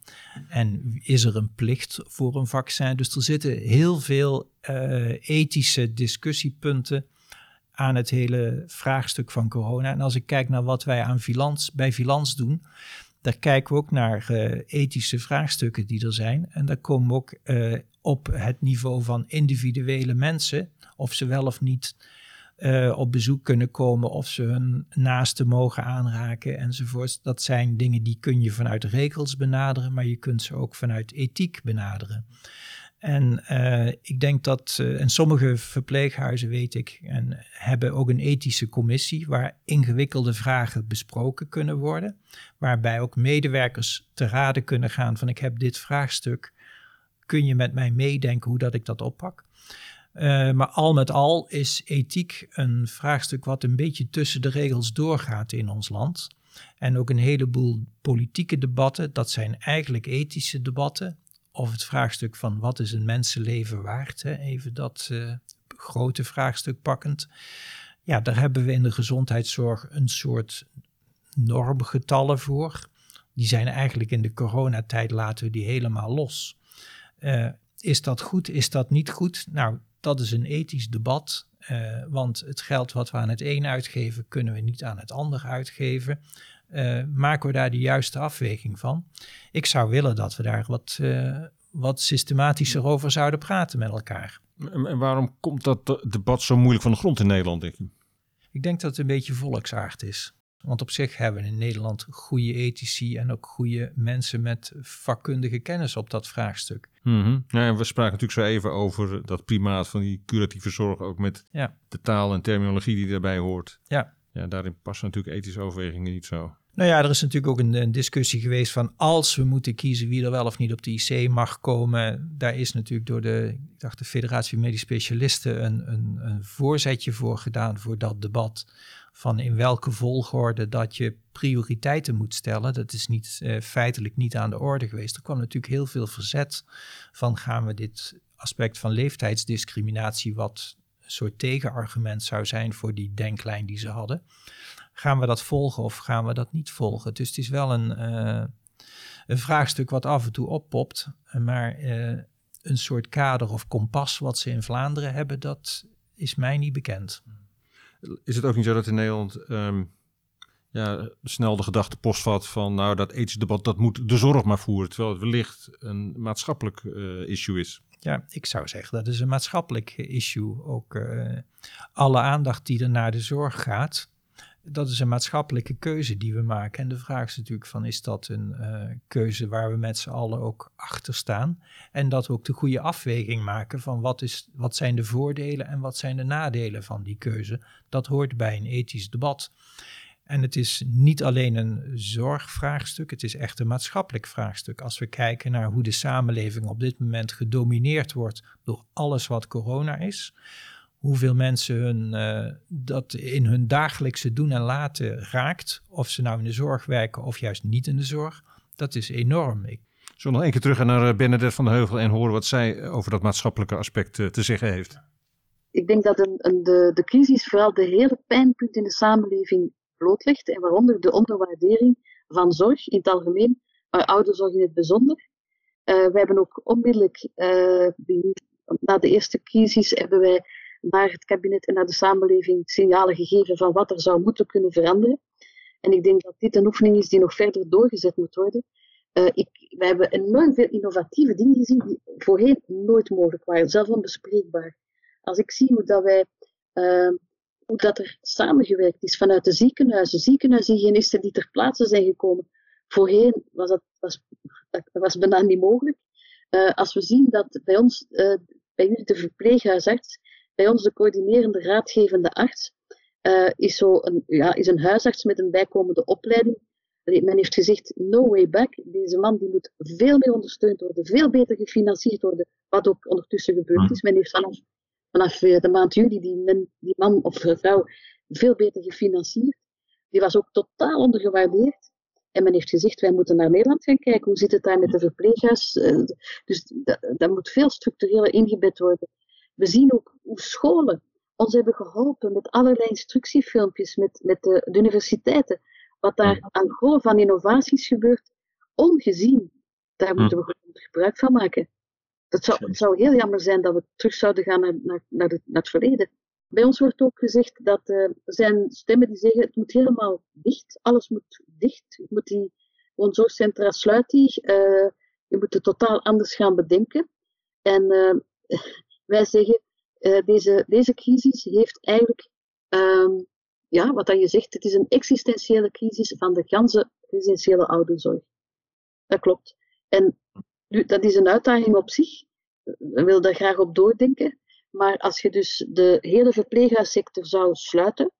En is er een plicht voor een vaccin? Dus er zitten heel veel uh, ethische discussiepunten aan het hele vraagstuk van corona. En als ik kijk naar wat wij aan Vilans, bij Vilans doen, daar kijken we ook naar uh, ethische vraagstukken die er zijn. En daar komen we ook uh, op het niveau van individuele mensen, of ze wel of niet uh, op bezoek kunnen komen, of ze hun naasten mogen aanraken enzovoort. Dat zijn dingen die kun je vanuit regels benaderen, maar je kunt ze ook vanuit ethiek benaderen. En uh, ik denk dat, uh, en sommige verpleeghuizen weet ik, en hebben ook een ethische commissie waar ingewikkelde vragen besproken kunnen worden. Waarbij ook medewerkers te raden kunnen gaan van ik heb dit vraagstuk, kun je met mij meedenken hoe dat ik dat oppak? Uh, maar al met al is ethiek een vraagstuk wat een beetje tussen de regels doorgaat in ons land. En ook een heleboel politieke debatten, dat zijn eigenlijk ethische debatten of het vraagstuk van wat is een mensenleven waard, hè? even dat uh, grote vraagstuk pakkend. Ja, daar hebben we in de gezondheidszorg een soort normgetallen voor. Die zijn eigenlijk in de coronatijd laten we die helemaal los. Uh, is dat goed? Is dat niet goed? Nou, dat is een ethisch debat. Uh, want het geld wat we aan het een uitgeven, kunnen we niet aan het ander uitgeven uh, maken we daar de juiste afweging van? Ik zou willen dat we daar wat, uh, wat systematischer over zouden praten met elkaar. En, waarom komt dat debat zo moeilijk van de grond in Nederland, denk je? Ik denk dat het een beetje volksaard is. Want op zich hebben we in Nederland goede ethici en ook goede mensen met vakkundige kennis op dat vraagstuk. Mm -hmm. ja, we spraken natuurlijk zo even over dat primaat van die curatieve zorg, ook met ja. de taal en terminologie die daarbij hoort. Ja ja, daarin passen natuurlijk ethische overwegingen niet zo. Nou ja, er is natuurlijk ook een, een, discussie geweest van als we moeten kiezen wie er wel of niet op de IC mag komen. Daar is natuurlijk door de, ik dacht de Federatie Medisch Specialisten een, een, een voorzetje voor gedaan voor dat debat. Van in welke volgorde dat je prioriteiten moet stellen. Dat is niet, uh, feitelijk niet aan de orde geweest. Er kwam natuurlijk heel veel verzet van gaan we dit aspect van leeftijdsdiscriminatie, wat soort tegenargument zou zijn voor die denklijn die ze hadden. Gaan we dat volgen of gaan we dat niet volgen? Dus het is wel een, uh, een vraagstuk wat af en toe oppopt, maar uh, een soort kader of kompas wat ze in Vlaanderen hebben, dat is mij niet bekend. Is het ook niet zo dat in Nederland um, ja, snel de gedachte postvat van nou dat ethische debat dat moet de zorg maar voeren, terwijl het wellicht een maatschappelijk uh, issue is? Ja, ik zou zeggen dat is een maatschappelijk issue. Ook uh, alle aandacht die er naar de zorg gaat, dat is een maatschappelijke keuze die we maken. En de vraag is natuurlijk van, is dat een uh, keuze waar we met z'n allen ook achter staan? En dat we ook de goede afweging maken van wat, is, wat zijn de voordelen en wat zijn de nadelen van die keuze. Dat hoort bij een ethisch debat. En het is niet alleen een zorgvraagstuk, het is echt een maatschappelijk vraagstuk. Als we kijken naar hoe de samenleving op dit moment gedomineerd wordt door alles wat corona is, hoeveel mensen hun, uh, dat in hun dagelijkse doen en laten raakt, of ze nou in de zorg werken of juist niet in de zorg, dat is enorm. Ik Zullen we nog één keer terug naar eh, Bernadette van de Heuvel en horen wat zij over dat maatschappelijke aspect uh, te zeggen heeft? Ik denk dat een, een, de, de crisis vooral de hele pijnpunt in de samenleving blootlegt en waaronder de onderwaardering van zorg in het algemeen, maar ouderzorg in het bijzonder. Uh, we hebben ook onmiddellijk, uh, na de eerste crisis, hebben wij naar het kabinet en naar de samenleving signalen gegeven van wat er zou moeten kunnen veranderen. En ik denk dat dit een oefening is die nog verder doorgezet moet worden. Uh, ik, we hebben enorm veel innovatieve dingen gezien die voorheen nooit mogelijk waren, zelfs onbespreekbaar. Als ik zie hoe dat wij hoe dat er samengewerkt is vanuit de ziekenhuizen, ziekenhuishygiënisten die ter plaatse zijn gekomen. Voorheen was dat, was, dat was bijna niet mogelijk. Uh, als we zien dat bij ons, uh, bij jullie de verpleeghuisarts, bij ons de coördinerende raadgevende arts, uh, is, zo een, ja, is een huisarts met een bijkomende opleiding. Men heeft gezegd, no way back. Deze man die moet veel meer ondersteund worden, veel beter gefinancierd worden, wat ook ondertussen gebeurd is. Men heeft vanaf vanaf eh, de maand juli die, men, die man of vrouw veel beter gefinancierd. Die was ook totaal ondergewaardeerd. En men heeft gezegd, wij moeten naar Nederland gaan kijken. Hoe zit het daar met de verpleeghuis? Uh, dus dat moet veel structureler ingebed worden. We zien ook hoe scholen ons hebben geholpen met allerlei instructiefilmpjes, met, met de, de universiteiten. Wat daar aan golf van innovaties gebeurt, ongezien. Daar moeten we gewoon gebruik van maken. Zou, het zou heel jammer zijn dat we terug zouden gaan naar, naar, naar, naar het verleden. Bij ons wordt ook gezegd dat uh, er zijn stemmen die zeggen het moet helemaal dicht, alles moet dicht. Je moet die woonzorgcentra sluiten, uh, je moet het totaal anders gaan bedenken. En uh, wij zeggen, deze, deze crisis heeft eigenlijk, um, ja, wat dan je zegt, het is een existentiële crisis van de ganse residentiële ouderenzorg. Dat klopt. En nu, dat is een uitdaging op zich. We willen daar graag op doordenken. Maar als je dus de hele verpleeghuissector zou sluiten,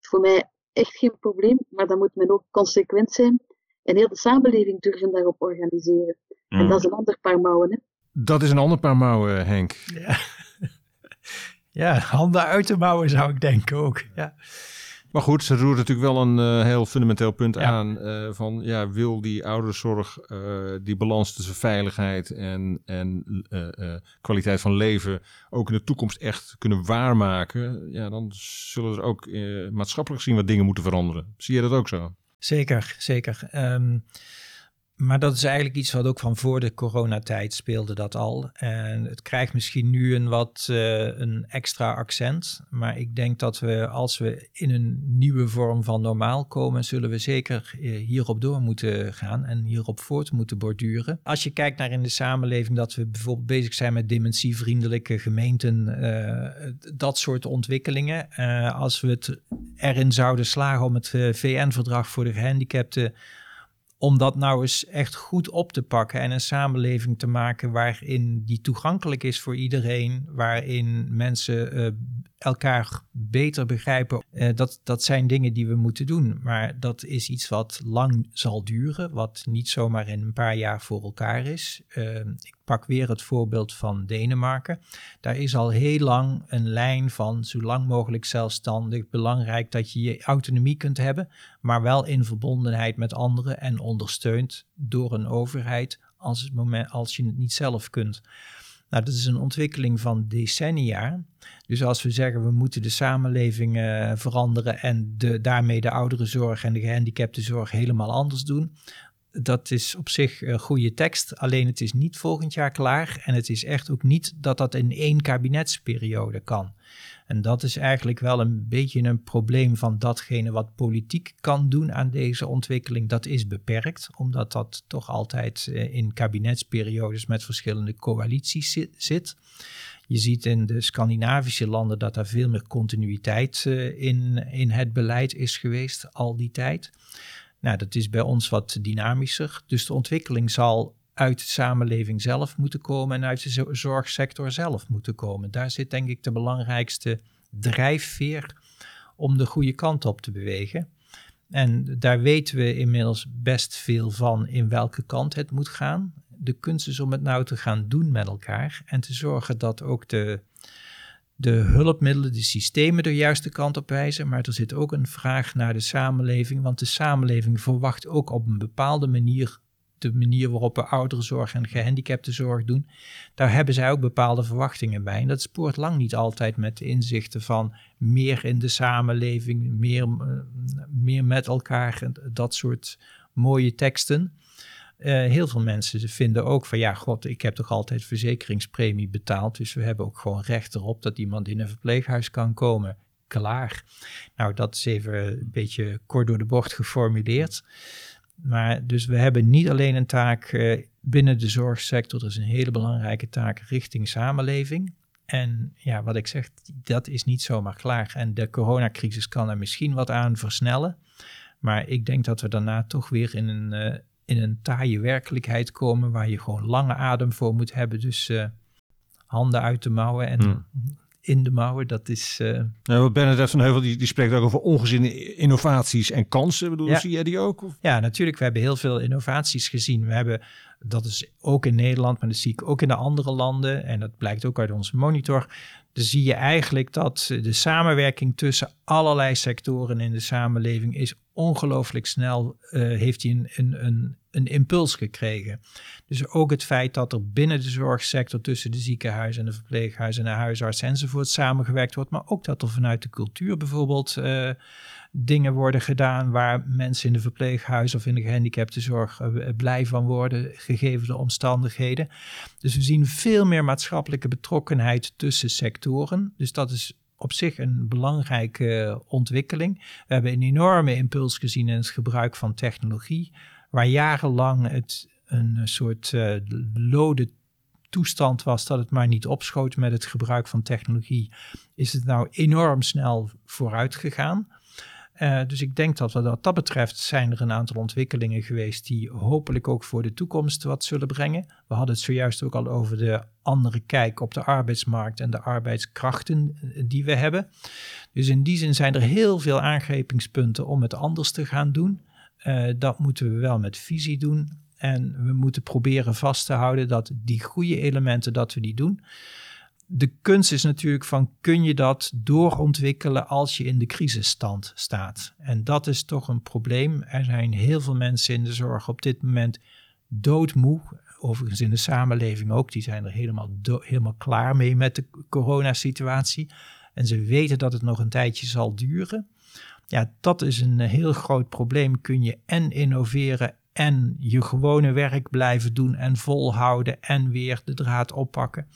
voor mij echt geen probleem, maar dan moet men ook consequent zijn en heel de samenleving durven daarop organiseren. En Mm. dat is een ander paar mouwen. Hè. Dat is een ander paar mouwen, Henk. Ja. ja, handen uit de mouwen zou ik denken ook. Ja. Maar goed, ze roert natuurlijk wel een eh, heel fundamenteel punt Ja. aan. eh, van ja, wil die ouderenzorg eh, die balans tussen veiligheid en, en kwaliteit van leven ook in de toekomst echt kunnen waarmaken? Ja, dan zullen er ook maatschappelijk gezien wat dingen moeten veranderen. Zie je dat ook zo? Zeker, zeker. Ehm, maar dat is eigenlijk iets wat ook van voor de coronatijd speelde dat al. En het krijgt misschien nu een wat eh, een extra accent. Maar ik denk dat we als we in een nieuwe vorm van normaal komen, zullen we zeker eh, hierop door moeten gaan en hierop voort moeten borduren. Als je kijkt naar in de samenleving dat we bijvoorbeeld bezig zijn met dementievriendelijke gemeenten, eh, dat soort ontwikkelingen. Als we het erin zouden slagen om het VN-verdrag voor de gehandicapten om dat nou eens echt goed op te pakken en een samenleving te maken waarin die toegankelijk is voor iedereen, waarin mensen eh, elkaar beter begrijpen. Eh, dat, dat zijn dingen die we moeten doen. Maar dat is iets wat lang zal duren, wat niet zomaar in een paar jaar voor elkaar is. Eh, ik pak weer het voorbeeld van Denemarken. Daar is al heel lang een lijn van zo lang mogelijk zelfstandig. Belangrijk dat je je autonomie kunt hebben, maar wel in verbondenheid met anderen en ondersteund door een overheid als, het moment, als je het niet zelf kunt. Nou, dat is een ontwikkeling van decennia. Dus als we zeggen we moeten de samenleving uh, veranderen en de, daarmee de ouderenzorg en de gehandicaptenzorg helemaal anders doen, dat is op zich een goede tekst. Alleen het is niet volgend jaar klaar en het is echt ook niet dat dat in één kabinetsperiode kan. En dat is eigenlijk wel een beetje een probleem van datgene wat politiek kan doen aan deze ontwikkeling. Dat is beperkt, omdat dat toch altijd in kabinetsperiodes met verschillende coalities zit. Je ziet in de Scandinavische landen dat er veel meer continuïteit in, in het beleid is geweest al die tijd. Nou, dat is bij ons wat dynamischer. Dus de ontwikkeling zal uit de samenleving zelf moeten komen en uit de zorgsector zelf moeten komen. Daar zit denk ik de belangrijkste drijfveer om de goede kant op te bewegen. En daar weten we inmiddels best veel van in welke kant het moet gaan. De kunst is om het nou te gaan doen met elkaar en te zorgen dat ook de, de hulpmiddelen, de systemen de juiste kant op wijzen. Maar er zit ook een vraag naar de samenleving, want de samenleving verwacht ook op een bepaalde manier de manier waarop we ouderenzorg en gehandicaptenzorg doen, daar hebben zij ook bepaalde verwachtingen bij. En dat spoort lang niet altijd met de inzichten van meer in de samenleving, meer, uh, meer met elkaar, dat soort mooie teksten. Uh, heel veel mensen vinden ook van ja, god, ik heb toch altijd verzekeringspremie betaald, dus we hebben ook gewoon recht erop dat iemand in een verpleeghuis kan komen. Klaar. Nou, dat is even een beetje kort door de bocht geformuleerd. Maar dus we hebben niet alleen een taak uh, binnen de zorgsector, dat is een hele belangrijke taak richting samenleving. En ja, wat ik zeg, dat is niet zomaar klaar. En de coronacrisis kan er misschien wat aan versnellen. Maar ik denk dat we daarna toch weer in een, uh, in een taaie werkelijkheid komen waar je gewoon lange adem voor moet hebben. Dus uh, handen uit de mouwen en hmm in de mouwen. Dat is. Uh... Nou, Bernadette van Heuvel die, die spreekt ook over ongeziene innovaties en kansen. Ik bedoel, Ja. zie jij die ook? Of? Ja, natuurlijk. We hebben heel veel innovaties gezien. We hebben dat is ook in Nederland, maar dat zie ik ook in de andere landen. En dat blijkt ook uit onze monitor. Dan zie je eigenlijk dat de samenwerking tussen allerlei sectoren in de samenleving is ongelooflijk snel, uh, heeft hij een, een, een, impuls gekregen. Dus ook het feit dat er binnen de zorgsector tussen de ziekenhuizen en de verpleeghuizen en de huisarts enzovoort samengewerkt wordt, maar ook dat er vanuit de cultuur bijvoorbeeld uh, dingen worden gedaan waar mensen in de verpleeghuizen of in de gehandicaptenzorg uh, blij van worden, gegeven de omstandigheden. Dus we zien veel meer maatschappelijke betrokkenheid tussen sectoren. Dus dat is op zich een belangrijke ontwikkeling. We hebben een enorme impuls gezien in het gebruik van technologie, waar jarenlang het een soort uh, lode toestand was dat het maar niet opschoot met het gebruik van technologie, is het nou enorm snel vooruit gegaan. Uh, dus ik denk dat wat dat betreft zijn er een aantal ontwikkelingen geweest die hopelijk ook voor de toekomst wat zullen brengen. We hadden het zojuist ook al over de andere kijk op de arbeidsmarkt en de arbeidskrachten eh, die we hebben. Dus in die zin zijn er heel veel aangrijpingspunten om het anders te gaan doen. Uh, dat moeten we wel met visie doen. En we moeten proberen vast te houden dat die goede elementen, dat we die doen de kunst is natuurlijk van kun je dat doorontwikkelen als je in de crisisstand staat. En dat is toch een probleem. Er zijn heel veel mensen in de zorg op dit moment doodmoe. Overigens in de samenleving ook. Die zijn er helemaal, helemaal klaar mee met de coronasituatie. En ze weten dat het nog een tijdje zal duren. Ja, dat is een heel groot probleem. Kun je en innoveren en je gewone werk blijven doen en volhouden en weer de draad oppakken.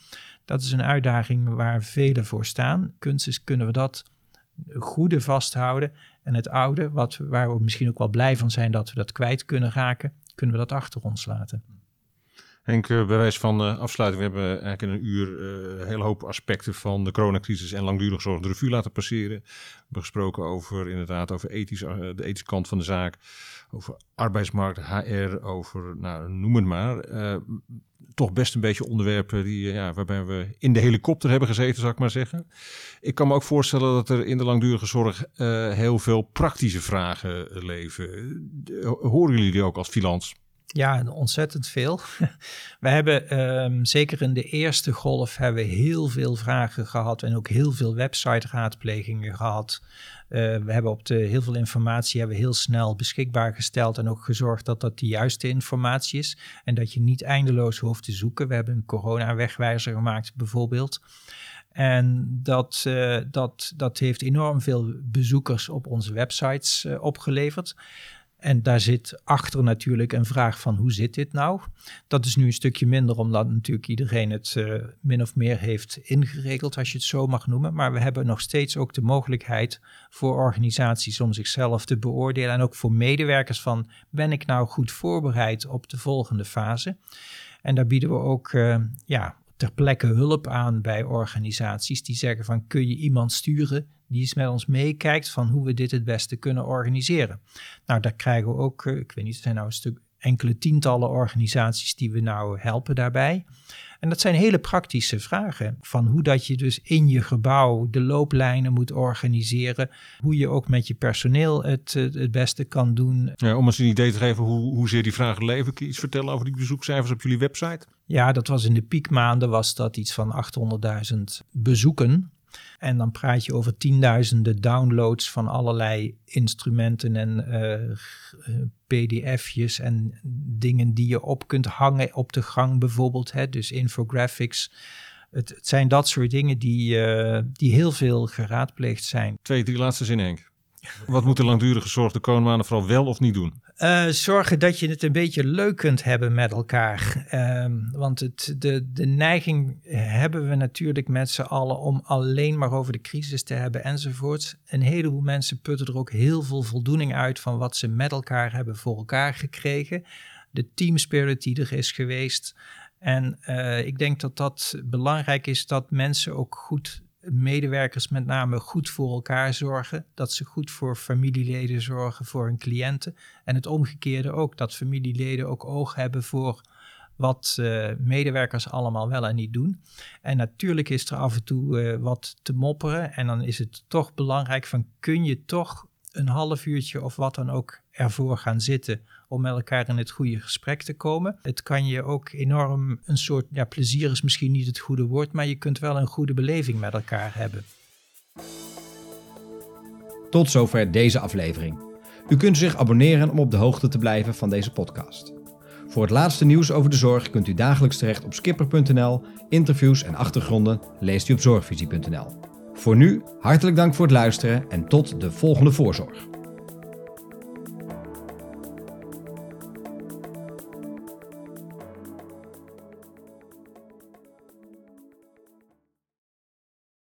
Dat is een uitdaging waar velen voor staan. Kunst is, kunnen we dat goede vasthouden. En het oude, wat, waar we misschien ook wel blij van zijn dat we dat kwijt kunnen raken, kunnen we dat achter ons laten. Henk, eh, bij wijze van uh, afsluiting, we hebben eigenlijk in een uur uh, een hele hoop aspecten van de coronacrisis en langdurig zorg de revue laten passeren. We hebben gesproken over inderdaad over ethisch, de ethische kant van de zaak, over arbeidsmarkt, HR, over nou, noem het maar toch best een beetje onderwerpen die, eh, ja, waarbij we in de helikopter hebben gezeten, zou ik maar zeggen. Ik kan me ook voorstellen dat er in de langdurige zorg uh, heel veel praktische vragen leven. Horen jullie die ook als filans? Ja, ontzettend veel. We hebben um, zeker in de eerste golf hebben we heel veel vragen gehad en ook heel veel website raadplegingen gehad. Uh, we hebben op de heel veel informatie hebben we heel snel beschikbaar gesteld en ook gezorgd dat dat de juiste informatie is en dat je niet eindeloos hoeft te zoeken. We hebben een corona-wegwijzer gemaakt bijvoorbeeld. En dat, uh, dat, dat heeft enorm veel bezoekers op onze websites uh, opgeleverd. En daar zit achter natuurlijk een vraag van hoe zit dit nou? Dat is nu een stukje minder omdat natuurlijk iedereen het uh, min of meer heeft ingeregeld, als je het zo mag noemen. Maar we hebben nog steeds ook de mogelijkheid voor organisaties om zichzelf te beoordelen en ook voor medewerkers van ben ik nou goed voorbereid op de volgende fase? En daar bieden we ook uh, ja, ter plekke hulp aan bij organisaties die zeggen van kun je iemand sturen die eens met ons meekijkt van hoe we dit het beste kunnen organiseren. Nou, daar krijgen we ook, eh, ik weet niet, er zijn nou een stuk enkele tientallen organisaties die we nou helpen daarbij. En dat zijn hele praktische vragen van hoe dat je dus in je gebouw de looplijnen moet organiseren, hoe je ook met je personeel het, het beste kan doen. Ja, om eens een idee te geven hoe, hoezeer die vragen leven, kun je iets vertellen over die bezoekcijfers op jullie website? Ja, dat was in de piekmaanden was dat iets van 800.000 bezoeken. En dan praat je over tienduizenden downloads van allerlei instrumenten en uh, pdf'jes en dingen die je op kunt hangen op de gang bijvoorbeeld. Hè? Dus infographics. Het, zijn dat soort dingen die, uh, die heel veel geraadpleegd zijn. Twee, drie laatste zin Henk. Wat moet de langdurige zorg de komende vooral wel of niet doen? Uh, zorgen dat je het een beetje leuk kunt hebben met elkaar. Uh, want het, de, de neiging hebben we natuurlijk met z'n allen om alleen maar over de crisis te hebben enzovoort. Een heleboel mensen putten er ook heel veel voldoening uit van wat ze met elkaar hebben voor elkaar gekregen. De teamspirit die er is geweest. En uh, ik denk dat dat belangrijk is dat mensen ook goed medewerkers met name goed voor elkaar zorgen, dat ze goed voor familieleden zorgen, voor hun cliënten. En het omgekeerde ook, dat familieleden ook oog hebben voor wat uh, medewerkers allemaal wel en niet doen. En natuurlijk is er af en toe uh, wat te mopperen en dan is het toch belangrijk van kun je toch een half uurtje of wat dan ook ervoor gaan zitten om met elkaar in het goede gesprek te komen. Het kan je ook enorm een soort, ja, plezier is misschien niet het goede woord, maar je kunt wel een goede beleving met elkaar hebben. Tot zover deze aflevering. U kunt zich abonneren om op de hoogte te blijven van deze podcast. Voor het laatste nieuws over de zorg kunt u dagelijks terecht op skipper.nl. Interviews en achtergronden leest u op zorgvisie.nl. Voor nu, hartelijk dank voor het luisteren en tot de volgende voorzorg.